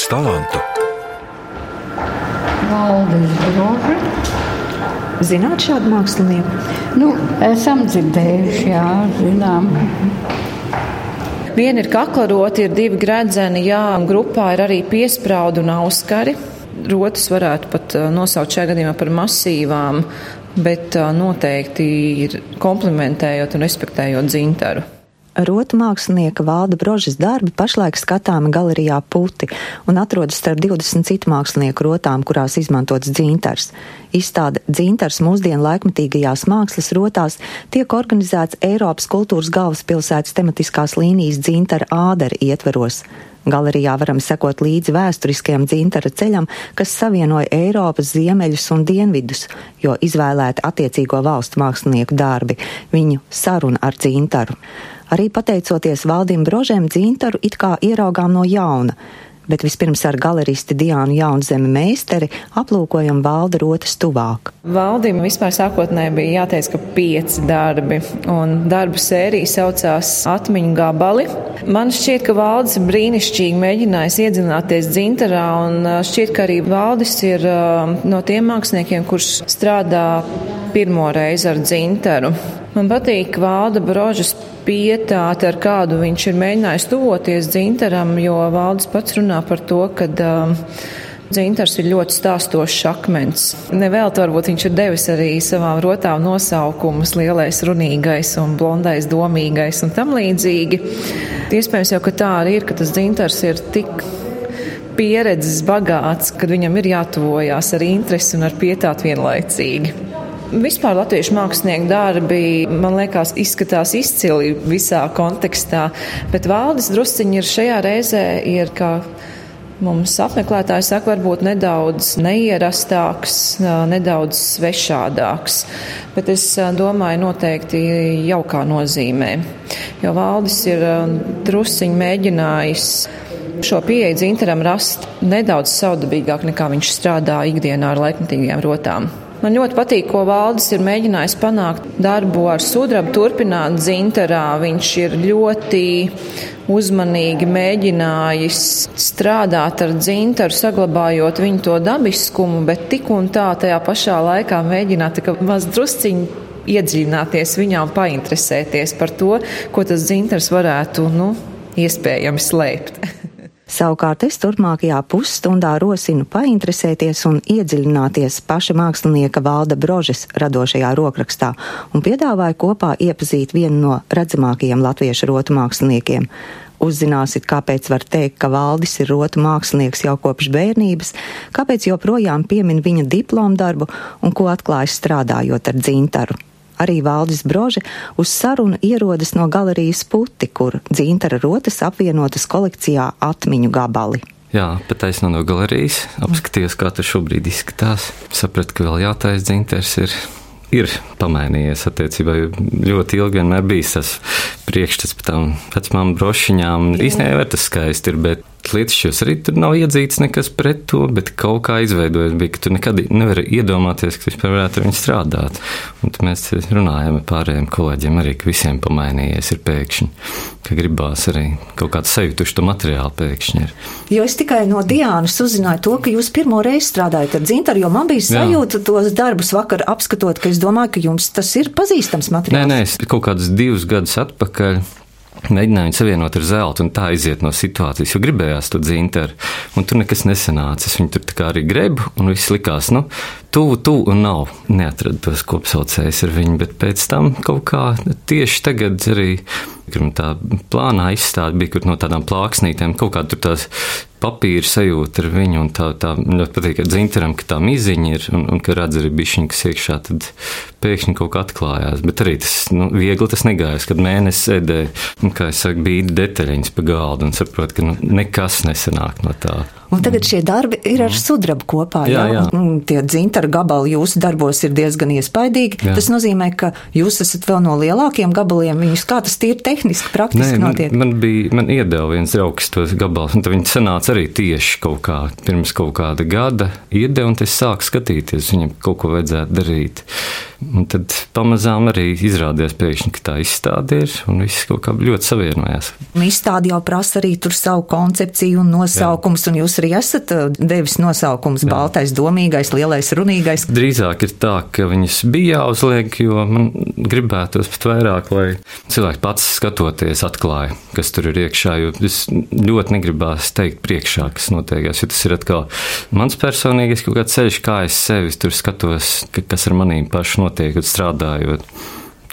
daudz talantu. Valdis Broži. Zināt šādu mākslinieku? Nu, esam dzirdējuši, jā, zinām. Viena ir kaklaroti, ir divi gredzeni, jā, un grupā ir arī piesprādu un auskari. Rotas varētu pat uh, nosaukt šajā gadījumā par masīvām, bet uh, noteikti ir komplementējot un respektējot dzintaru. Rotu mākslinieka Valda Brožas darbi pašlaik skatāmi galerijā Puti un atrodas starp 20 citu mākslinieku rotām, kurās izmantots dzintars. Izstāde dzintars mūsdienu laikmatīgajās mākslas rotās tiek organizēts Eiropas kultūras galvaspilsētas tematiskās līnijas dzintara ādara ietveros. Galerijā varam sekot līdzi vēsturiskajam dzintara ceļam, kas savienoja Eiropas ziemeļus un dienvidus, jo izvēlēti attiecīgo valstu mākslinieku darbi, viņu saruna ar dzintaru. Arī pateicoties Valdim Brožēm, dzintaru it kā ieraugām no jauna. Bet vispirms ar galeristi Diānu Jaunzemi meisteri aplūkojam valda rotas tuvāk. Valdim vispār sākotnēji bija jāteic, ka pieci darbi, un darbu sērija saucās Atmiņu gabali. Man šķiet, ka valdis ir brīnišķīgi mēģinājis iedzināties dzintarā, un šķiet, ka arī valdis ir no tiem māksliniekiem, kurš strādā pirmo reizi ar dzintaru. Man patīk Valda Brožas pietāte, ar kādu viņš ir mēģinājis tuvoties dzintaram, jo Valdis pats runā par to, ka um, dzintars ir ļoti stāstošs akmens. Nevēl varbūt viņš ir devis arī savām rotām nosaukumus lielais runīgais un blondais domīgais un tam līdzīgi. Iespējams jau, ka tā arī ir, ka tas dzintars ir tik pieredzes bagāts, kad viņam ir jātuvojās ar interesi un ar pietātu vienlaicīgi. Vispār latviešu mākslinieku darbi, man liekas, izskatās izcili visā kontekstā, bet valdes drusciņi ir šajā reizē ir kā mums apmeklētāji saka, varbūt nedaudz neierastāks, nedaudz svešādāks, bet es domāju noteikti jaukā nozīmē, jo valdis ir drusciņi mēģinājis šo pieeju dzintaram rast nedaudz saudabīgāk nekā viņš strādā ikdienā ar laikmatīgajām rotām. Man ļoti patīk, ko Valdis ir mēģinājis panākt darbu ar sudrabu, turpināt dzintarā. Viņš ir ļoti uzmanīgi mēģinājis strādāt ar dzintaru, saglabājot viņu to dabiskumu, bet tik un tā tajā pašā laikā mēģināt maz drusciņu iedziļināties viņā un painteresēties par to, ko tas dzintars varētu, nu, iespējami slēpt. Savukārt es turpmākajā pusstundā rosinu painteresēties un iedziļināties paša mākslinieka Valda Brožes radošajā rokrakstā un piedāvāju kopā iepazīt vienu no redzamākajiem latviešu rotu māksliniekiem. Uzzināsiet, kāpēc var teikt, ka Valdis ir rotu mākslinieks jau kopš bērnības, kāpēc joprojām piemin viņa diplomdarbu un ko atklājas strādājot ar dzintaru arī Valdis Broži uz sarunu ierodas no galerijas puti, kur dzintara rotas apvienotas kolekcijā atmiņu gabali. Jā, pat taisno no galerijas, apskatījos, kā tas šobrīd izskatās. Sapratu, ka vēl jātais dzintars ir ir pamainījies attiecībā. Ļoti ilgi vienmēr bijis tas priekšstats par tām vecām brošiņām. Īstenībā jau tas skaisti ir, bet Lietušķos arī tur nav iedzīts nekas pret to, bet kaut kā izveidojas, bija, ka tu nekad nevari iedomāties, ka vispār varētu ar viņu strādāt. Un mēs runājam ar pārējiem kolēģiem arī, ka visiem pamainījies ir pēkšņi, ka gribās arī kaut kādu sajūtuši to materiālu pēkšņi ir. Jo es tikai no Diānas uzzināju to, ka jūs pirmo reizi strādājat ar dzintaru, jo man bija sajūta Jā. tos darbus vakar apskatot, ka es domāju, ka jums tas ir pazīstams materiāls. Nē, nē, es kaut kādus divus gadus atpakaļ Mēģināju viņu savienot ar zeltu un tā iziet no situācijas, jo gribējās to dzintaru. Un tur nekas nesanāca. Es viņu tur arī grebu, un viss likās, nu, tuvu, tuvu un nav. Neatradu tos kopsaucējus ar viņu, bet pēc tam kaut kā tieši tagad arī. Tā plānā izstāde bija no tādām plāksnītēm, kaut kā tur tās papīra sajūta ar viņu, un tā, tā ļoti patīk, ka dzintaram, ka tā miziņa ir, un, un ka redz arī bišķiņa, kas iekšā, tad pēkšņi kaut kā atklājās. Bet arī tas, nu, viegli tas negājas, kad mēnesis sēdēja, nu, kā es saku, bija detaļiņas pa galdu un saprot, ka nu, nekas nesanāk no tā. Un tagad šie darbi ir ar sudrabu kopā. Jā, jā. jā. Tie dzintara gabali jūsu darbos ir diezgan iespaidīgi. Jā. Tas nozīmē, ka jūs esat vēl no lielākiem gabaliem. Viņus kā tas tīri tehniski, praktiski Nē, notiek? Man, man bija, man iedeva viens draugs tos gabalus, un viņi sanāca arī tieši kaut kā pirms kaut kāda gada iedeva, un es sāku skatīties, viņam kaut ko vajadzētu darīt. Un tad pamazām arī izrādījās pēkšņi, ka tā izstāde ir un viss kaut kā ļoti savienojās. Izstāde jau prasa arī tur savu koncepciju un nosaukums, Jā. un jūs arī esat uh, devis nosaukums Jā. baltais, domīgais, lielais, runīgais. Drīzāk ir tā, ka viņas bija jāuzliek, jo man gribētos pat vairāk, lai cilvēks pats skatoties atklāja, kas tur ir iekšā, jo es ļoti negribās teikt priekšā, kas notiekās, jo tas ir atkal mans personīgais kaut kāds ceļš, kā es sevi tur skatos, kas ar manīm pašu notiek un strādājot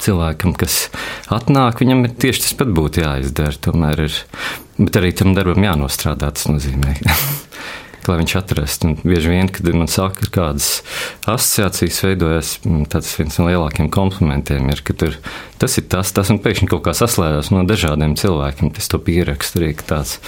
cilvēkam, kas atnāk, viņam ir tieši tas pats būtu jāizdara. Tomēr ir, bet arī tam darbam jānostrādā. Tas nozīmē, lai viņš atrastu. Un bieži vien, kad man saka, ka kādas asociācijas veidojas, mm, tas viens no lielākajiem komplimentiem ir, ka tur, tas ir tas, tas un pēkšņi kaut kā saslēdzas no dažādiem cilvēkiem. Tas to pierakstu arī tāds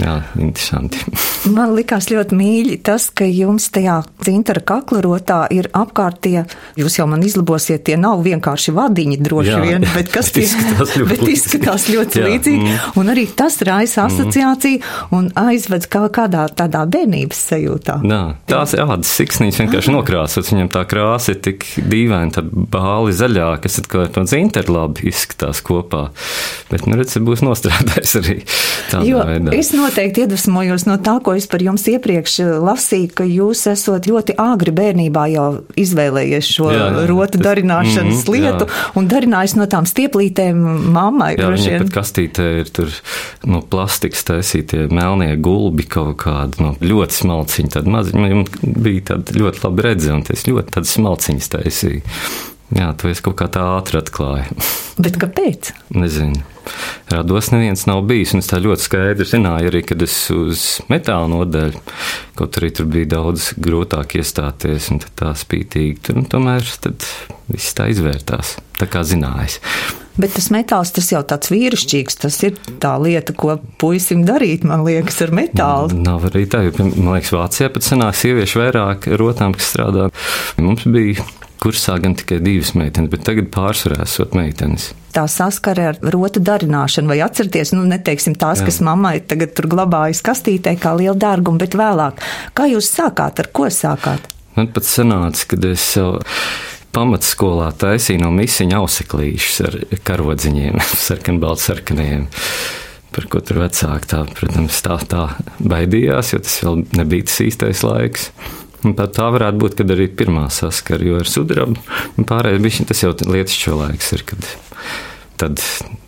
Jā, interesanti. Man likās ļoti mīļi tas, ka jums tajā dzintara kaklarotā ir apkārtie, jūs jau man izlabosiet, tie nav vienkārši vadiņi droši jā, vien, bet kas tie izskatās ļoti, bet izskatās ļoti līdzīgi. Mm. Un arī tas raisa mm. asociāciju mm. un aizved kā kādā tādā bērnības sajūtā. Jā, tās ādas siksnīs vienkārši nokrāsots, viņam tā krāsa ir tik dīvaina, tā bāli zaļā, kas atkal no dzintara labi izskatās kopā. Bet, nu, redz, būs nostrādājis arī tādā jo, veidā noteikti iedvesmojos no tā, ko es par jums iepriekš eh, lasīju, ka jūs esat ļoti āgri bērnībā jau izvēlējies šo jā, jā, rotu tas, darināšanas mm, lietu jā. un darinājis no tām stieplītēm mammai. Jā, viņa pat kastītē ir tur no plastikas taisītie melnie gulbi kaut kādi, no ļoti smalciņi, tad maziņi, man bija tāda ļoti labi redzi, un es ļoti tādas smalciņas taisīju. Jā, to es kaut kā tā ātri atklāju. Bet kāpēc? Nezinu. Rados neviens nav bijis, un es tā ļoti skaidri zināju arī, kad es uz metāla nodaļu, kaut arī tur bija daudz grūtāk iestāties, un tā spītīgi, tur nu, tomēr tad viss tā izvērtās, tā kā zinājis. Bet tas metāls, tas jau tāds vīrišķīgs, tas ir tā lieta, ko puisim darīt, man liekas, ar metālu. Nav arī tā, jo, man liekas, Vācijā pat senāk sieviešu vairāk rotām, kas strādā. Mums bija kursā gan tikai divas meitenes, bet tagad pārsvarā esot meitenes. Tā saskare ar rotu darināšanu, vai atcerieties, nu, neteiksim tās, Jā. kas mammai tagad tur glabājas kastītē kā liela dārguma, bet vēlāk. Kā jūs sākāt, ar ko sākāt? Man pat sanāca, kad es jau pamatskolā taisīju no misiņa auseklīšus ar karodziņiem, sarkanbaltsarkaniem par ko tur vecāki tā, protams, tā, tā baidījās, jo tas vēl nebija tas īstais laiks. Un tā, varētu būt, kad arī pirmā saskara, jo ar sudrabu pārējais bija tas jau lietišķo laiks, ir, kad tad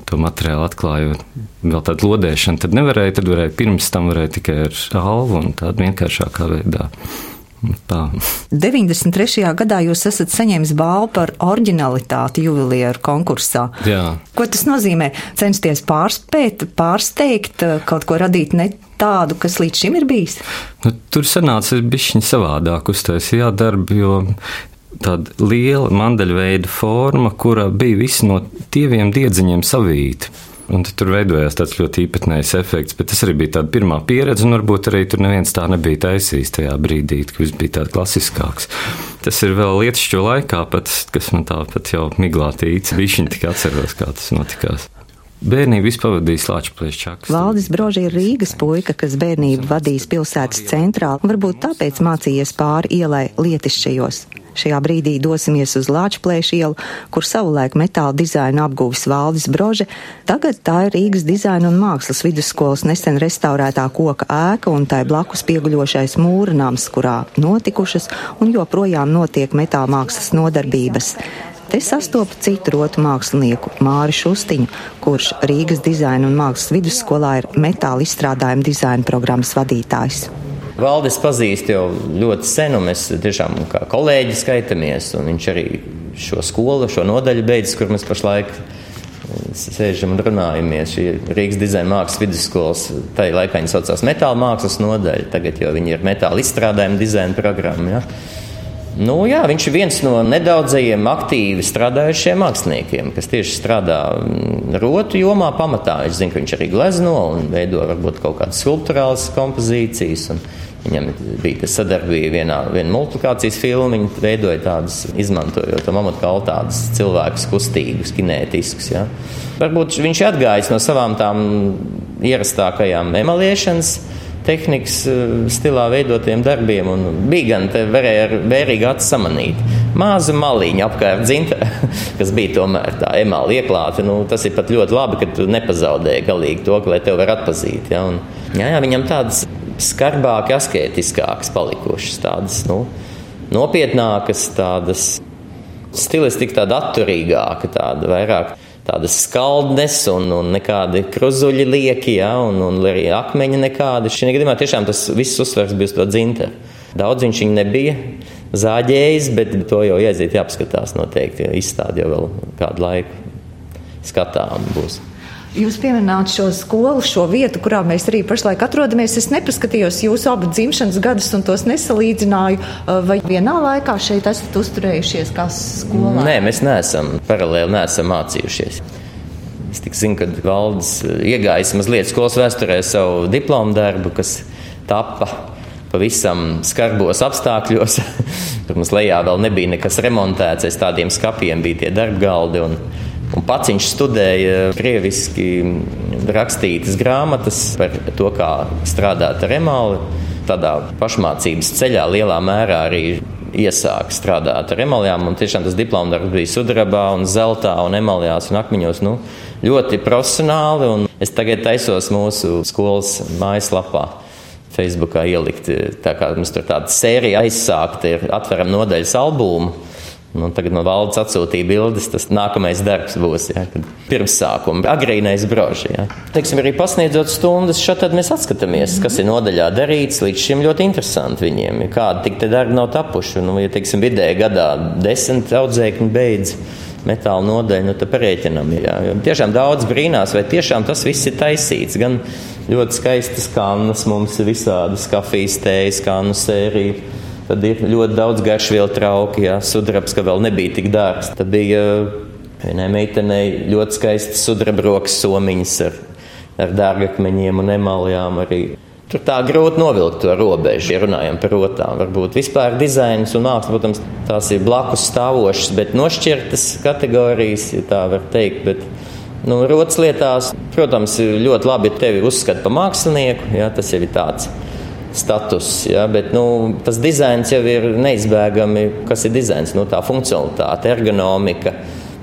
to materiālu atklājot, vēl tādu lodēšanu, tad nevarēja, tad varēja pirms tam varēja tikai ar alvu un tādu vienkāršākā veidā. Tā. 93. gadā jūs esat saņēmis balvu par originalitāti juvelieru konkursā. Jā. Ko tas nozīmē? Censties pārspēt, pārsteigt, kaut ko radīt ne tādu, kas līdz šim ir bijis? Nu, tur sanāca bišķiņi savādāk uztaisījā darbu, jo tāda liela mandaļveida forma, kura bija visi no tieviem diedziņiem savīti. Un tur veidojās tāds ļoti īpatnējs efekts, bet tas arī bija tāda pirmā pieredze, un varbūt arī tur neviens tā nebija taisījis tajā brīdī, kad viss bija tāds klasiskāks. Tas ir vēl lietišķo laikā, pat, kas man tā pat jau miglā tīca. Viņš tikai atceros, kā tas notikās. Bērnību pavadījis Latvijas čakas. Valdis Broži ir Rīgas puika, kas bērnību vadījis pilsētas centrā, un varbūt tāpēc mācījies pāri ielai lietišķajos. Šajā brīdī dosimies uz Lāčplēšu ielu, kur savulaik metāla dizainu apguvis Valdis Brože. Tagad tā ir Rīgas dizaina un mākslas vidusskolas nesen restaurētā koka ēka un tai blakus pieguļošais mūrnams, kurā notikušas un joprojām notiek metāla mākslas nodarbības. Te sastopu citu rotu mākslinieku Māri Šustiņu, kurš Rīgas dizaina un mākslas vidusskolā ir metāla izstrādājuma dizaina programmas vadītājs. Valdis pazīst jau ļoti sen, un mēs tiešām kā kolēģi skaitamies. Viņš arī šo skolu, šo nodaļu beidzis, kur mēs pašlaik eh, sēžam un runājamies. Šī Rīgas dizaina mākslas vidusskolas, tajā laikā viņa saucās metāla mākslas nodaļa, tagad jau viņa ir metāla izstrādājuma dizaina programma. Ja? Nu, jā, viņš ir viens no nedaudzajiem aktīvi strādājušiem māksliniekiem, kas tieši strādā mm, rotu jomā pamatā. Es zinu, ka viņš arī glezno un veido varbūt kaut kādas skulptūrālas kompozīcijas. Un, Viņam bija sadarbība vienā, vienā multiplikācijas filmā. Viņi veidoja tādas, izmantojot to mamutu kā tādas cilvēkus kustīgus, kinētiskus. Ja. Varbūt viņš ir atgājis no savām tām ierastākajām emaliešanas tehnikas eh, stilā veidotiem darbiem. Bija gan te varēja ar vērīgu acu samanīt. maza maliņa apkārt dzimta, kas bija tomēr tā emāla ieklāta. Nu, tas ir pat ļoti labi, ka tu nepazaudēji galīgi to, lai tevi var atpazīt. Ja? Un, jā, jā, viņam tādas skarbākas, asketiskākas palikušas, tādas nu, nopietnākas, tādas stilistika tāda atturīgāka, tāda vairāk tādas skaldnes un, un nekādi kruzuļi lieki, ja, un, un arī akmeņi nekādi. Šī gadījumā tiešām tas viss uzsvers bija uz to dzinteru. Daudz viņš nebija zāģējis, bet to jau aiziet jāapskatās noteikti. Izstādi jau vēl kādu laiku skatām būs. Jūs pieminējāt šo skolu, šo vietu, kurā mēs arī pašlaik atrodamies. Es nepaskatījos jūsu abu dzimšanas gadus un tos nesalīdzināju. Vai vienā laikā šeit esat uzturējušies kā skolā? Nē, mēs neesam paralēli neesam mācījušies. Es tik zinu, ka valdes iegājis mazliet skolas vēsturē savu diplomu darbu, kas tapa pavisam skarbos apstākļos. Tur mums lejā vēl nebija nekas remontēts, aiz tādiem skapiem bija tie darbgaldi. Un, Un pats viņš studēja krieviski rakstītas grāmatas par to, kā strādāt ar emāli. Tādā pašmācības ceļā lielā mērā arī iesāka strādāt ar emalijām. Tiešām tas diploms darbs bija sudrabā, un zeltā, un emalijās un akmeņos. Nu, ļoti profesionāli. Es tagad taisos mūsu skolas mājaslapā. Facebookā ielikt, tā kā mums tur tāda sērija aizsākta, ir atveram nodaļas albumu Nu, tagad no valdes atsūtīja bildes. Tas nākamais darbs būs ja, pirmsākuma, agrīnais brožs. Ja. Teiksim, arī pasniedzot stundas, šeit mēs atskatāmies, kas ir nodaļā darīts. Līdz šim ļoti interesanti viņiem, kādi tik te darbi nav tapuši. Nu, ja teiksim, vidēji gadā desmit audzēkņi beidz metāla nodaļu, nu, tad parēķinam. Jo tiešām daudz brīnās, vai tiešām tas viss ir taisīts. Gan ļoti skaistas kannas mums ir visādas kafijas, tējas, kannu sērijas Tad ir ļoti daudz garšvielu trauki, ja sudrabs, vēl nebija tik dārgs. Tad bija vienai meitenei ļoti skaistas sudrabrokas somiņas ar, ar dārgakmeņiem un emalijām arī. Tur tā grūti novilkt to robežu, ja runājam par rotām. Varbūt vispār dizains un māksla, protams, tās ir blakus stāvošas, bet nošķirtas kategorijas, ja tā var teikt. Bet, nu, rotas lietās, protams, ļoti labi tevi uzskata par mākslinieku, ja tas jau ir tāds status. Ja, bet nu, tas dizains jau ir neizbēgami. Kas ir dizains? Nu, tā funkcionalitāte, ergonomika.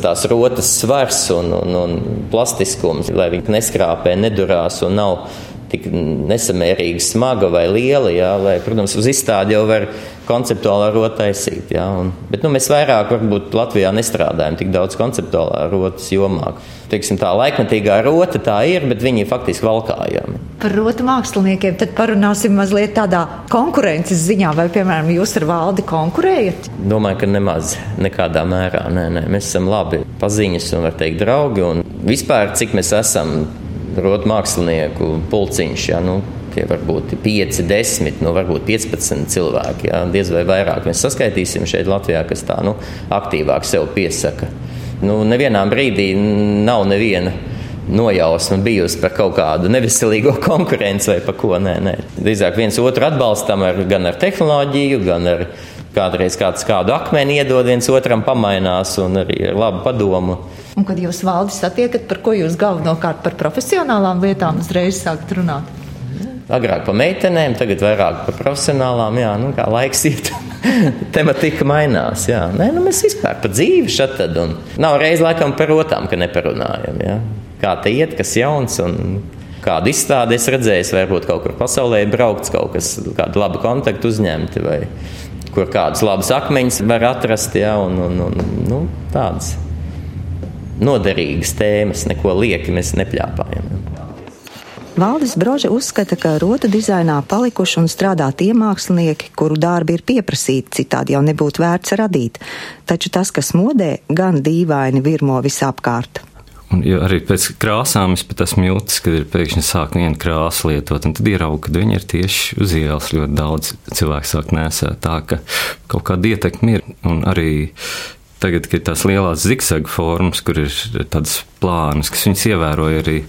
Tās rotas svars un, un, un plastiskums, lai viņi neskrāpē, nedurās un nav tik nesamērīgi smaga vai liela. Jā, lai, protams, uz izstādi jau var konceptuālā rota taisīt. Jā, un, bet nu, mēs vairāk varbūt Latvijā nestrādājam tik daudz konceptuālā rotas jomā teiksim, tā laikmatīgā rota tā ir, bet viņi ir faktiski valkājami. Par rotu māksliniekiem tad parunāsim mazliet tādā konkurences ziņā, vai, piemēram, jūs ar valdi konkurējat? Domāju, ka nemaz nekādā mērā. Nē, nē. Mēs esam labi paziņas un, var teikt, draugi. Un vispār, cik mēs esam rotu mākslinieku pulciņš, ja, nu, tie var būt 5, 10, nu, varbūt 15 cilvēki. Jā, diez vai vairāk mēs saskaitīsim šeit Latvijā, kas tā nu, aktīvāk sev piesaka. Nu, nevienā brīdī nav neviena nojausma bijusi par kaut kādu neveselīgo konkurenci vai par ko. Nē, nē. Drīzāk viens otru atbalstam ar, gan ar tehnoloģiju, gan ar kādreiz kāds kādu akmeni iedod, viens otram pamainās un arī ar labu padomu. Un kad jūs valdi satiekat, par ko jūs galvenokārt par profesionālām lietām uzreiz sākat runāt? Agrāk par meitenēm, tagad vairāk par profesionālām. Jā, nu, kā laiks iet, tematika mainās. Jā. Nē, nu, mēs vispār par dzīvi šeit tad. Nav reiz laikam par rotām, ka neparunājam. Jā. Kā te iet, kas jauns un kādu izstādi es redzēju, varbūt kaut kur pasaulē braukts, kaut kas, kādu labu kontaktu uzņemti vai kur kādus labus akmeņus var atrast. Jā, un, un, un, nu, tādas noderīgas tēmas, neko lieki mēs nepļāpājam. Valdis Brože uzskata, ka rotu dizainā palikuši un strādā tie mākslinieki, kuru darbi ir pieprasīti, citādi jau nebūtu vērts radīt. Taču tas, kas modē, gan dīvaini virmo visapkārt. Un, jo arī pēc krāsām es pat esmu jūtis, kad ir pēkšņi sāk vienu krāsu lietot, un tad ieraugu, ka viņi ir tieši uz ielas ļoti daudz cilvēku sāk nesēt. Tā ka kaut kāda ietekme ir. Un arī tagad, kad ir tās lielās zigzagu formas, kur ir tādas plānas, kas viņas ievēroja arī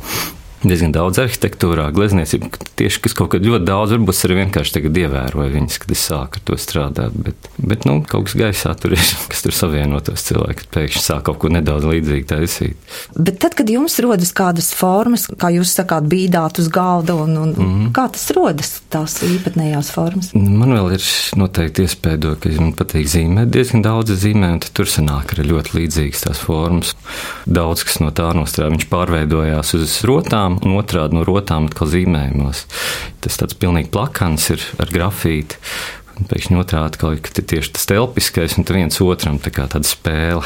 diezgan daudz arhitektūrā, glezniecībā. Tieši kas kaut kad ļoti daudz, varbūt arī vienkārši tagad ievēroju viņas, kad es sāku ar to strādāt. Bet, bet nu, kaut kas gaisā tur ir, kas tur savienotos cilvēki, pēkšņi sāk kaut ko nedaudz līdzīgu taisīt. Bet tad, kad jums rodas kādas formas, kā jūs sakāt, bīdāt uz galda, un, un mm -hmm. kā tas rodas, tās īpatnējās formas? Man vēl ir noteikti iespēja, ka man patīk zīmēt diezgan daudz zīmē, un tur sanāk arī ļoti līdzīgas tās formas. Daudz kas no tā nostrādā, viņš pārveidojās uz rotām rotām, un otrādi no rotām atkal zīmējumos. Tas tāds pilnīgi plakans ir ar grafīti. Un pēkšņi otrādi ka ir tieši tas telpiskais, un viens otram tā kā tāda spēle.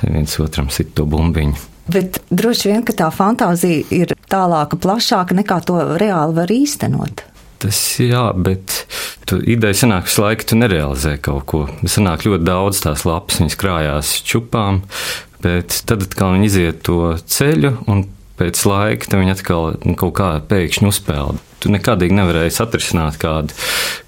Tad viens otram sit to bumbiņu. Bet droši vien, ka tā fantāzija ir tālāka, plašāka nekā to reāli var īstenot. Tas jā, bet tu ideja sanāk, ka laiku tu nerealizē kaut ko. Sanāk ļoti daudz tās lapas, viņas krājās čupām, bet tad atkal viņi iziet to ceļu un pēc laika viņi atkal kaut kā pēkšņi uzpeld. Tu nekādīgi nevarēji atrisināt kādu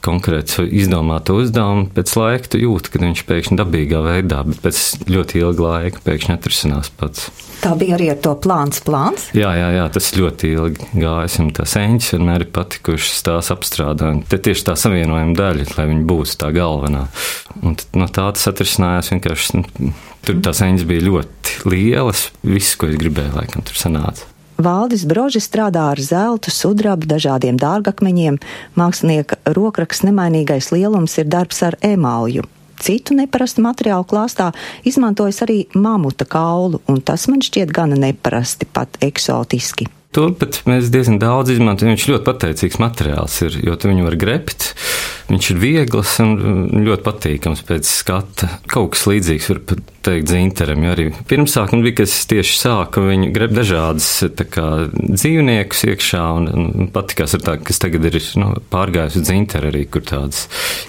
konkrētu izdomātu uzdevumu. Pēc laika tu jūti, ka viņš pēkšņi dabīgā veidā, bet pēc ļoti ilga laika pēkšņi atrisinās pats. Tā bija arī ar to plāns. plāns? Jā, jā, jā, tas ļoti ilgi gājis. Un tās eņģis vienmēr ir patikušas tās apstrādājumi. Te tieši tā savienojuma daļa, lai viņi būtu tā galvenā. Un no tā tas atrisinājās vienkārši. Nu, tur tās eņģis bija ļoti lielas. Viss, ko es gribēju, laikam, tur sanāca. Valdis Broži strādā ar zeltu, sudrabu, dažādiem dārgakmeņiem. Mākslinieka rokraksts nemainīgais lielums ir darbs ar emālju. Citu neparastu materiālu klāstā izmantojas arī mamuta kaulu, un tas man šķiet gana neparasti, pat eksotiski. Turpat mēs diezgan daudz izmantojam. Viņš ļoti pateicīgs materiāls, ir, jo tu viņu var grept. Viņš ir viegls un ļoti patīkams pēc skata. Kaut kas līdzīgs var teikt dzinteram, jo arī pirmsākuma bija, kas tieši sāka viņu greb dažādas kā, dzīvniekus iekšā un, un patikās ar tā, kas tagad ir nu, pārgājis uz dzinteru arī, kur tādas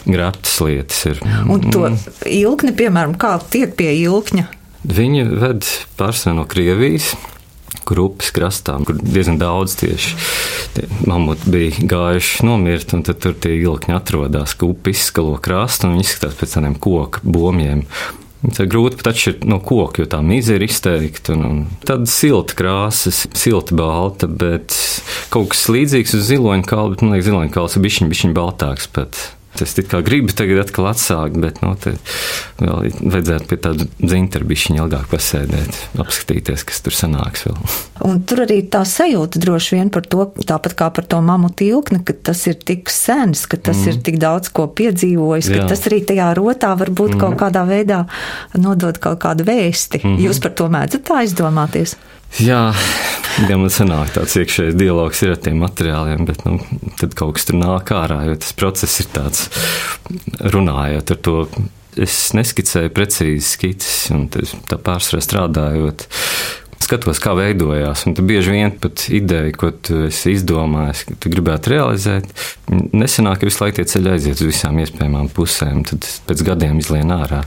greptas lietas ir. Un to ilkni, piemēram, kā tiek pie ilkņa? Viņi ved pārsvarā no Krievijas kur upes krastām, kur diezgan daudz tieši mamuti bija gājuši nomirt, un tur tie ilkņi atrodas, ka upe izskalo krastu un izskatās pēc tādiem koku bomiem. Tā ir grūti pat atšķirt no koka, jo tā mīza ir izteikta. Un, un tāda silta krāsa, silta balta, bet kaut kas līdzīgs uz ziloņa kalnu, bet man liekas, ziloņa kalns ir bišķiņ, bišķiņ baltāks pat. Es tikai gribu tagad atkal atsākt, bet nu, vēl vajadzētu pie tāda dzinterbišķiņa ilgāk pasēdēt, apskatīties, kas tur sanāks vēl. Un tur arī tā sajūta droši vien par to, tāpat kā par to mamu tilkni, ka tas ir tik sens, ka tas mm. ir tik daudz ko piedzīvojis, ka Jā. tas arī tajā rotā varbūt mm. kaut kādā veidā nodod kaut kādu vēsti. Mm -hmm. Jūs par to mēdzat tā izdomāties? Jā, ja man sanāk tāds iekšējs dialogs ar tiem materiāliem, bet nu, tad kaut kas tur nāk ārā, jo tas process ir tāds runājot ar to. Es neskicēju precīzi skices, un tā pārsvarā strādājot, skatos, kā veidojās. Un bieži vien pat ideja, ko tu izdomājies, ka tu gribētu realizēt, nesenāk, ka visu laiku tie ceļi aiziet uz visām iespējamām pusēm. Tad pēc gadiem izlien ārā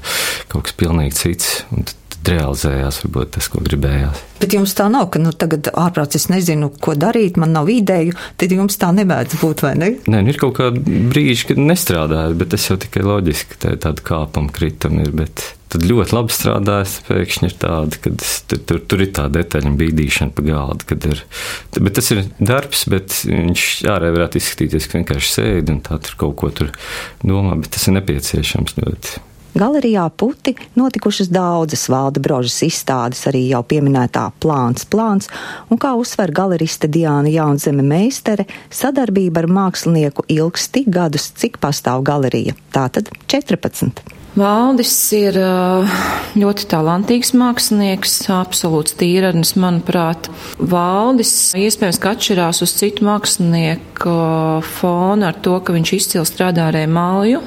kaut kas pilnīgi cits. Un tad realizējās varbūt tas, ko gribējās. Bet jums tā nav, ka nu, tagad ārprāts es nezinu, ko darīt, man nav ideju, tad jums tā nevajadz būt, vai ne? Nē, nu, ir kaut kādi brīži, kad nestrādāju, bet tas jau tikai loģiski, tā ir tāda kāpuma krituma ir, bet tad ļoti labi strādājas, pēkšņi ir tāda, ka tur, tur, tur ir tā detaļa bīdīšana pa galdu, ir, bet tas ir darbs, bet viņš ārēji varētu izskatīties, ka vienkārši sēdi un tā tur kaut ko tur domā, bet tas ir nepieciešams ļoti. Galerijā puti notikušas daudzas valda brožas izstādes, arī jau pieminētā plāns plāns, un kā uzsver galeriste Diāna Jaunzeme meistere, sadarbība ar mākslinieku ilgs tik gadus, cik pastāv galerija. Tātad 14. Valdis ir ļoti talantīgs mākslinieks, absolūts tīradnis, manuprāt. Valdis iespējams, ka atšķirās uz citu mākslinieku fonu ar to, ka viņš izcili strādā ar emāliju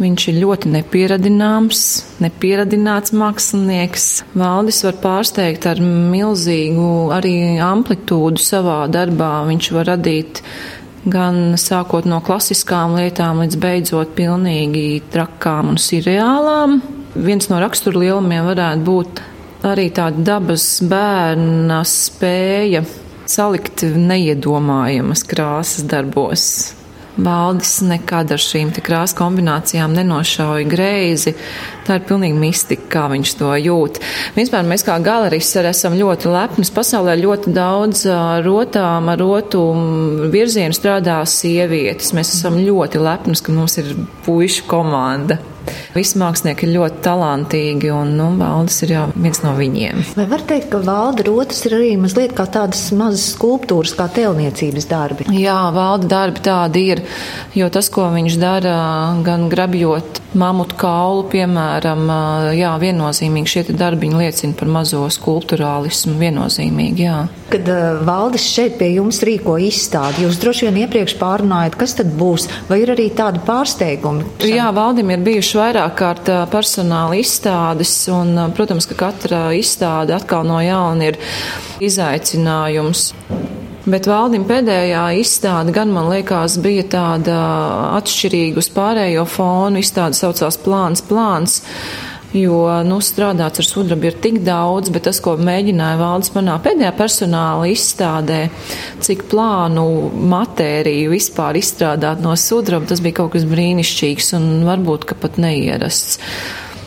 Viņš ir ļoti nepieradināms, nepieradināts mākslinieks. Valdis var pārsteigt ar milzīgu arī amplitūdu savā darbā. Viņš var radīt gan sākot no klasiskām lietām līdz beidzot pilnīgi trakām un sirreālām. Viens no raksturlielumiem varētu būt arī tāda dabas bērna spēja salikt neiedomājamas krāsas darbos. Valdis nekad ar šīm krāsu kombinācijām nenošauja greizi. Tā ir pilnīgi mistika, kā viņš to jūt. Vispār mēs kā galerists arī esam ļoti lepni. Pasaulē ļoti daudz rotām, ar rotu virzienu strādā sievietes. Mēs esam ļoti lepni, ka mums ir puišu komanda. Visi mākslinieki ir ļoti talantīgi, un nu, Valdis ir viens no viņiem. Vai var teikt, ka Valda rotas ir arī mazliet kā tādas mazas skulptūras, kā tēlniecības darbi? Jā, Valda darbi tādi ir, jo tas, ko viņš dara, gan grabjot mamutu kaulu, piemēram, jā, viennozīmīgi šie darbiņi liecina par mazo skulpturālismu, viennozīmīgi, jā. Kad uh, Valdis šeit pie jums rīko izstādi, jūs droši vien iepriekš pārunājat, kas tad būs, vai ir arī tādi pārsteigumi? Jā, Valdim ir bijuši vairāk kārt personāla izstādes, un, protams, ka katra izstāde atkal no jauna ir izaicinājums. Bet valdim pēdējā izstāde gan man liekas bija tāda atšķirīga uz pārējo fonu. Izstāde saucās Plāns, plāns. Jo nu, strādāts ar sudrabu ir tik daudz, bet tas, ko mēģināja valdes manā pēdējā personāla izstādē, cik plānu matēriju vispār izstrādāt no sudraba, tas bija kaut kas brīnišķīgs un varbūt pat neierasts.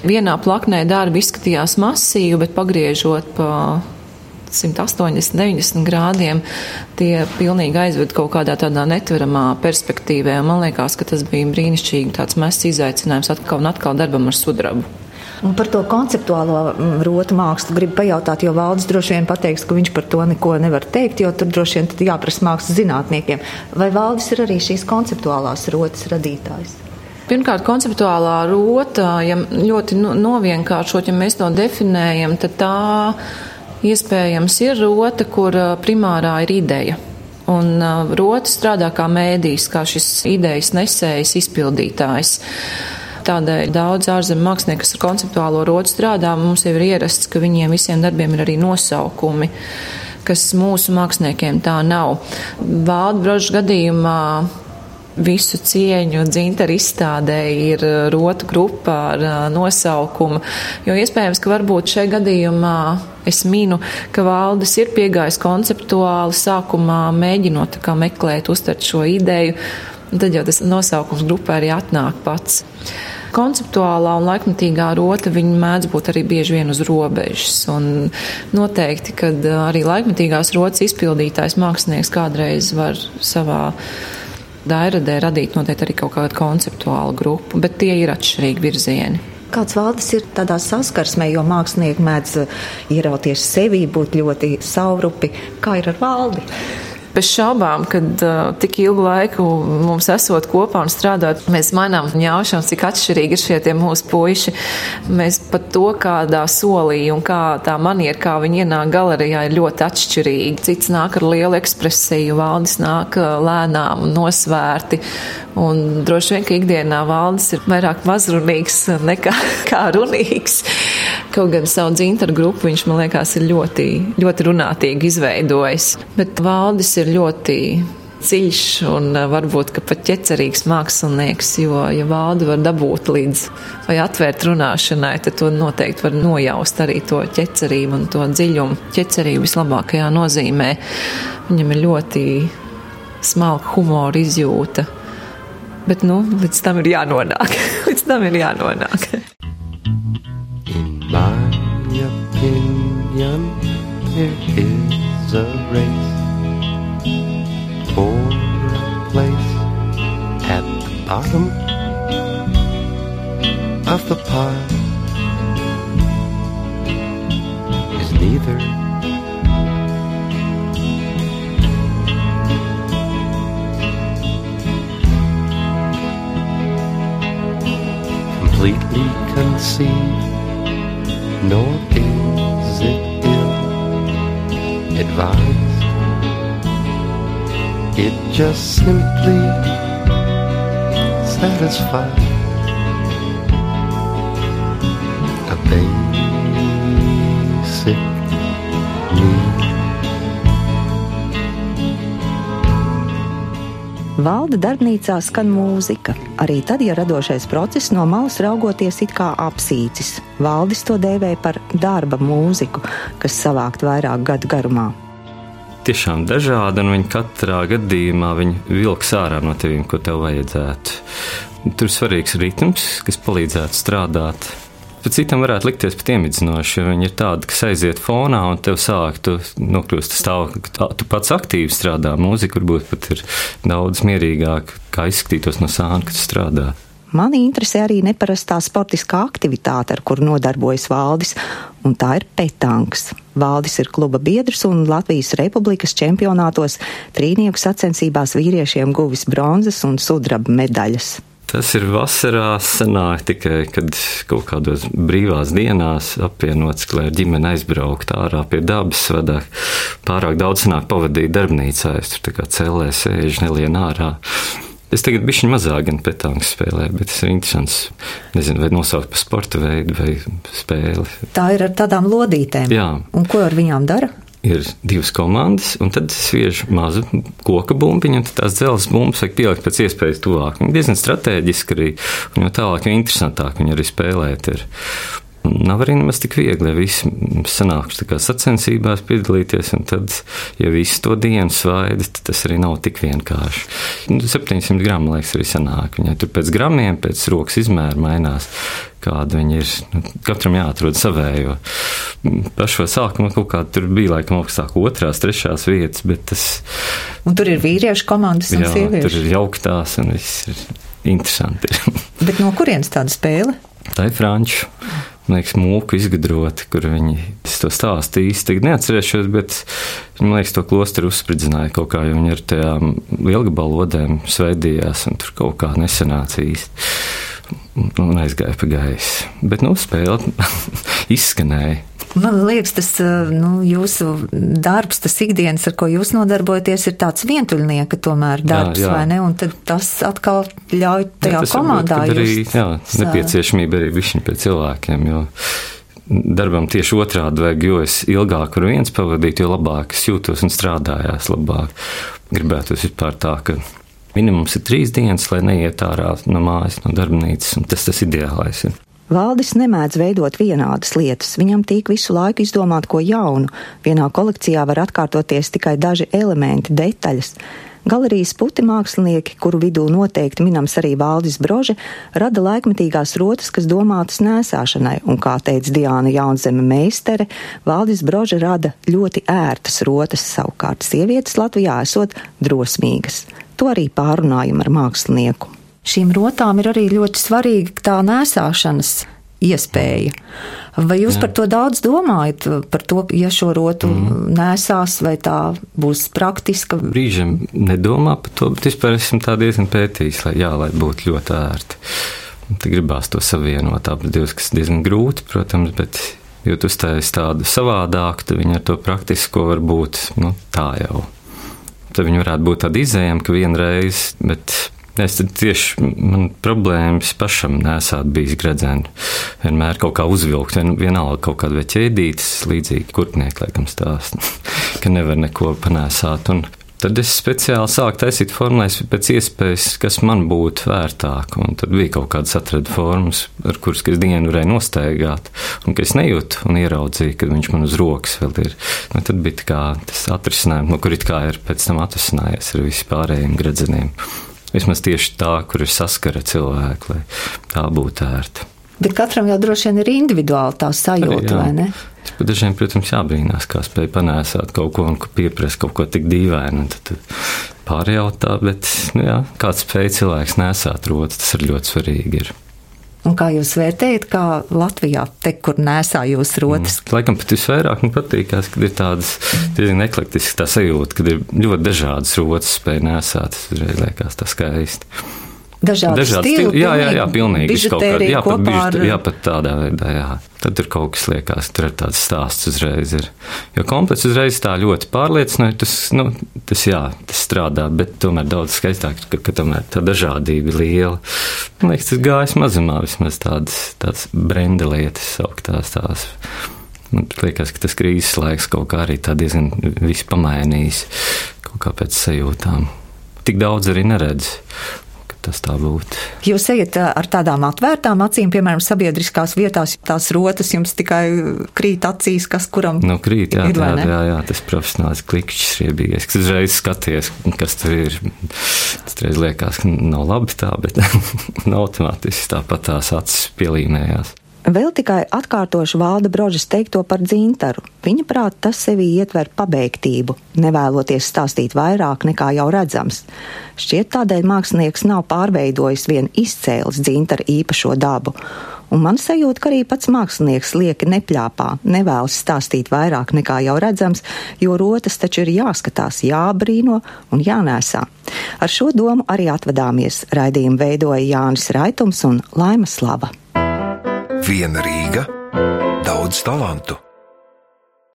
Vienā plaknē darbi izskatījās masīvi, bet pagriežot pa 180, 90 grādiem, tie pilnīgi aizved kaut kādā tādā netveramā perspektīvā. Man liekas, ka tas bija brīnišķīgi tāds mests izaicinājums atkal un atkal darbam ar sudrabu. Un par to konceptuālo mm, rotu mākslu gribu pajautāt, jo valdes droši vien pateiks, ka viņš par to neko nevar teikt, jo tur droši vien jāprasa mākslas zinātniekiem. Vai valdes ir arī šīs konceptuālās rotas radītājs? Pirmkārt, konceptuālā rota, ja ļoti novienkāršot, ja mēs to definējam, tad tā iespējams ir rota, kur primārā ir ideja. Un rota strādā kā mēdījis, kā šis idejas nesējs, izpildītājs. Tādēļ daudz ārzemju mākslinieku, kas ar konceptuālo rodu strādā, mums jau ir ierasts, ka viņiem visiem darbiem ir arī nosaukumi kas mūsu māksliniekiem tā nav. Vālda broža gadījumā visu cieņu dzintaru izstādē ir rotu grupa ar nosaukumu, jo iespējams, ka varbūt šajā gadījumā es minu, ka valdis ir piegājis konceptuāli sākumā mēģinot kā meklēt, uztvert šo ideju, un tad jau tas nosaukums grupā arī atnāk pats konceptuālā un laikmatīgā rota, mēdz būt arī bieži vien uz robežas. Un noteikti, kad arī laikmatīgās rotas izpildītājs mākslinieks kādreiz var savā dairadē radīt noteikti arī kaut kādu konceptuālu grupu, bet tie ir atšķirīgi virzieni. Kāds valdes ir tādā saskarsmē, jo mākslinieki mēdz ierauties sevī, būt ļoti saurupi. Kā ir ar valdi? Bez šaubām, kad uh, tik ilgu laiku mums esot kopā un strādāt, mēs mainām ņaušanu, cik atšķirīgi ir šie mūsu puiši. Mēs pat to, kādā solī un kā tā maniera, kā viņi ienāk galerijā, ir ļoti atšķirīgi. Cits nāk ar lielu ekspresiju, valdis nāk lēnām un nosvērti. Un droši vien, ka ikdienā valdis ir vairāk mazrunīgs nekā kā runīgs. Kaut gan savu dzintaru grupu viņš, man liekas, ir ļoti, ļoti runātīgi izveidojis. Bet valdis ir ļoti dziļš un eh, varbūt pat ķecerīgs mākslinieks, jo, ja valdi var dabūt līdz vai atvērt runāšanai, tad to noteikti var nojaust arī to ķecerību un to dziļumu. Ķecerību vislabākajā nozīmē. Viņam ir ļoti smalka humora izjūta. Bet, nu, līdz tam ir jānonāk. līdz tam ir jānonāk. Is a race for a place at the bottom of the pile is neither. Completely conceived, nor is advised. It just simply satisfies a basic need. Valda darbnīcā skan mūzika, arī tad, ja radošais process no malas raugoties it kā apsīcis. Valdis to dēvēja par darba mūziku, kas savākt vairāk gadu garumā. Tiešām dažādi, un viņi katrā gadījumā viņi vilks ārā no tevīm, ko tev vajadzētu. Tur ir svarīgs ritms, kas palīdzētu strādāt. Bet citam varētu likties pat iemidzinoši, jo viņi ir tādi, kas aiziet fonā un tev sāk, tu nokļūst stāvoklī, ka tu pats aktīvi strādā. Mūzika varbūt pat ir daudz mierīgāk, kā izskatītos no sāna, kad strādā. Mani interesē arī neparastā sportiskā aktivitāte, ar kuru nodarbojas Valdis, un tā ir petanks. Valdis ir kluba biedrs un Latvijas Republikas čempionātos trīnieku sacensībās vīriešiem guvis bronzas un sudraba medaļas. Tas ir vasarā, sanāk tikai, kad kaut kādos brīvās dienās apvienots, lai ar ģimeni aizbraukt ārā pie dabas, vadā pārāk daudz sanāk pavadīt darbnīcā, es tur tā kā cellē sēžu, nelien ārā. Es tagad bišķiņ mazāk gan petāngas spēlēju, bet tas ir interesants. Nezinu, vai nosaukt par sporta veidu vai spēli. Tā ir ar tādām lodītēm. Jā. Un ko ar viņām dara? ir divas komandas, un tad sviež mazu koka bumbiņu, un tās dzelzceļa bumbas vajag pielikt pēc iespējas tuvāk. Viņa diezgan strateģiski arī, un jo tālāk, jo interesantāk viņa arī spēlēt. Ir. Nav arī nemaz tik viegli, ja visi sanāks sacensībās piedalīties, un tad, ja visi to dienu svaida, tad tas arī nav tik vienkārši. 700 nu, gramu, liekas, arī sanāk. Viņai tur pēc gramiem, pēc rokas izmēra mainās kāda viņi ir. Nu, katram jāatrod savējo. Pašā sākumā kaut kā tur bija laikam augstāk otrās, trešās vietas, bet tas. Un tur ir vīriešu komandas un jā, sieviešu. Tur ir jauktās un viss ir interesanti. bet no kurienes tāda spēle? Tā ir franču man liekas, mūku izgudroti, kur viņi to stāsta īsti. Neatcerēšos, bet man liekas, to klosteru uzspridzināja kaut kā, jo viņi ar tajām lielgabalodēm sveidījās un tur kaut kā nesanāca īsti. Un aizgāja pa gaisu. Bet, nu, spēle izskanēja. Man liekas, tas nu, jūsu darbs, tas ikdienas, ar ko jūs nodarbojaties, ir tāds vientuļnieka tomēr darbs, jā, jā. vai ne? Un tad tas atkal ļauj tajā jā, komandā. Arī, jā, nepieciešamība arī višķiņ pie cilvēkiem, jo darbam tieši otrādi vajag, jo es ilgāk varu viens pavadīt, jo labāk es jūtos un strādājās labāk. Gribētu vispār tā, ka minimums ir trīs dienas, lai neiet ārā no mājas, no darbnīcas, tas tas ideālais ir. Valdis nemēdz veidot vienādas lietas, viņam tīk visu laiku izdomāt ko jaunu. Vienā kolekcijā var atkārtoties tikai daži elementi, detaļas. Galerijas puti mākslinieki, kuru vidū noteikti minams arī Valdis Brože, rada laikmetīgās rotas, kas domātas nēsāšanai, un, kā teica Diāna Jaunzeme meistere, Valdis Brože rada ļoti ērtas rotas, savukārt sievietes Latvijā esot drosmīgas. To arī pārunājam ar mākslinieku šīm rotām ir arī ļoti svarīga tā nēsāšanas iespēja. Vai jūs Jā. par to daudz domājat? Par to, ja šo rotu mm. nesās, vai tā būs praktiska? Brīžiem nedomā par to, bet vispār esmu tā diezgan pētījis, lai, jā, lai būtu ļoti ērti. Tad gribās to savienot, abas divas, kas diezgan grūti, protams, bet, ja tu uztaisi tādu savādāku, tad viņi ar to praktisko var būt nu, tā jau. Tad viņi varētu būt tādi izējami, ka vienreiz, bet Es tieši man problēmas pašam nesāt bijis gredzeni. Vienmēr kaut kā uzvilkt, vien, vienalga kaut kāda vai ķēdītas, līdzīgi kurpnieki laikam stāst, ka nevar neko panēsāt. Un tad es speciāli sāku taisīt formulēs pēc iespējas, kas man būtu vērtāk. Un tad bija kaut kādas atradu formas, ar kuras es dienu varēju nostaigāt, un ka es nejūtu un ieraudzīju, kad viņš man uz rokas vēl ir. Nu, tad bija kā tas atrisinājums, no kur it kā ir pēc tam atrisinājies ar vispārējiem gredzeniem. Vismaz tieši tā, kur ir saskara cilvēki, lai tā būtu ērta. Bet katram jau droši vien ir individuāli tā sajūta, Arī, vai ne? Dažiem, protams, jābrīnās, kā spēj panēsāt kaut ko un pieprasa kaut ko tik dīvainu. Tad pārjautā, bet nu jā, kāds spēj cilvēks nesāt rotas, tas ir ļoti svarīgi. Ir. Un kā jūs vērtējat, kā Latvijā te, kur nesā jūs rotas? Mm. Laikam pat visvairāk man patīkās, kad ir tādas diezgan eklektiskas tā sajūta, kad ir ļoti dažādas rotas spēj nesāt. Tas uzreiz liekas tā skaisti. Dažādi, Dažādi stili, stili. Jā, jā, jā, pilnīgi. Kādā, jā, pat, bižu, ar... jā, pat tādā veidā, jā. Tad tur kaut kas liekas, tur ir tāds stāsts uzreiz. Ir. Jo komplekss uzreiz tā ļoti pārliecinoši, tas, nu, tas, jā, tas strādā, bet tomēr daudz skaistāk, ka, ka tomēr tā dažādība ir liela. Man liekas, tas gājas mazumā vismaz tādas, tādas brenda lietas sauktās tās. Man liekas, ka tas krīzes laiks kaut kā arī tā diezgan viss pamainījis kaut kā pēc sajūtām. Tik daudz arī neredz tas tā būtu. Jūs ejat ar tādām atvērtām acīm, piemēram, sabiedriskās vietās, tās rotas jums tikai krīt acīs, kas kuram nu, krīt. Jā, ir, jā, jā, jā, tas profesionāls klikšķis riebīgais, kas uzreiz skaties, kas tur ir. Tas reiz liekas, ka nav labi tā, bet automātiski tāpat tās acis pielīmējās. Vēl tikai atkārtošu valda brožas teikto par dzintaru. Viņa prāt tas sevī ietver pabeigtību, nevēloties stāstīt vairāk nekā jau redzams. Šķiet tādēļ mākslinieks nav pārveidojis vien izcēlis dzintara īpašo dabu. Un man sajūta, ka arī pats mākslinieks lieki nepļāpā, nevēlas stāstīt vairāk nekā jau redzams, jo rotas taču ir jāskatās, jābrīno un jānēsā. Ar šo domu arī atvadāmies. Raidījumu veidoja Jānis Raitums un Laima Slava. Viena Rīga, daudz talantu.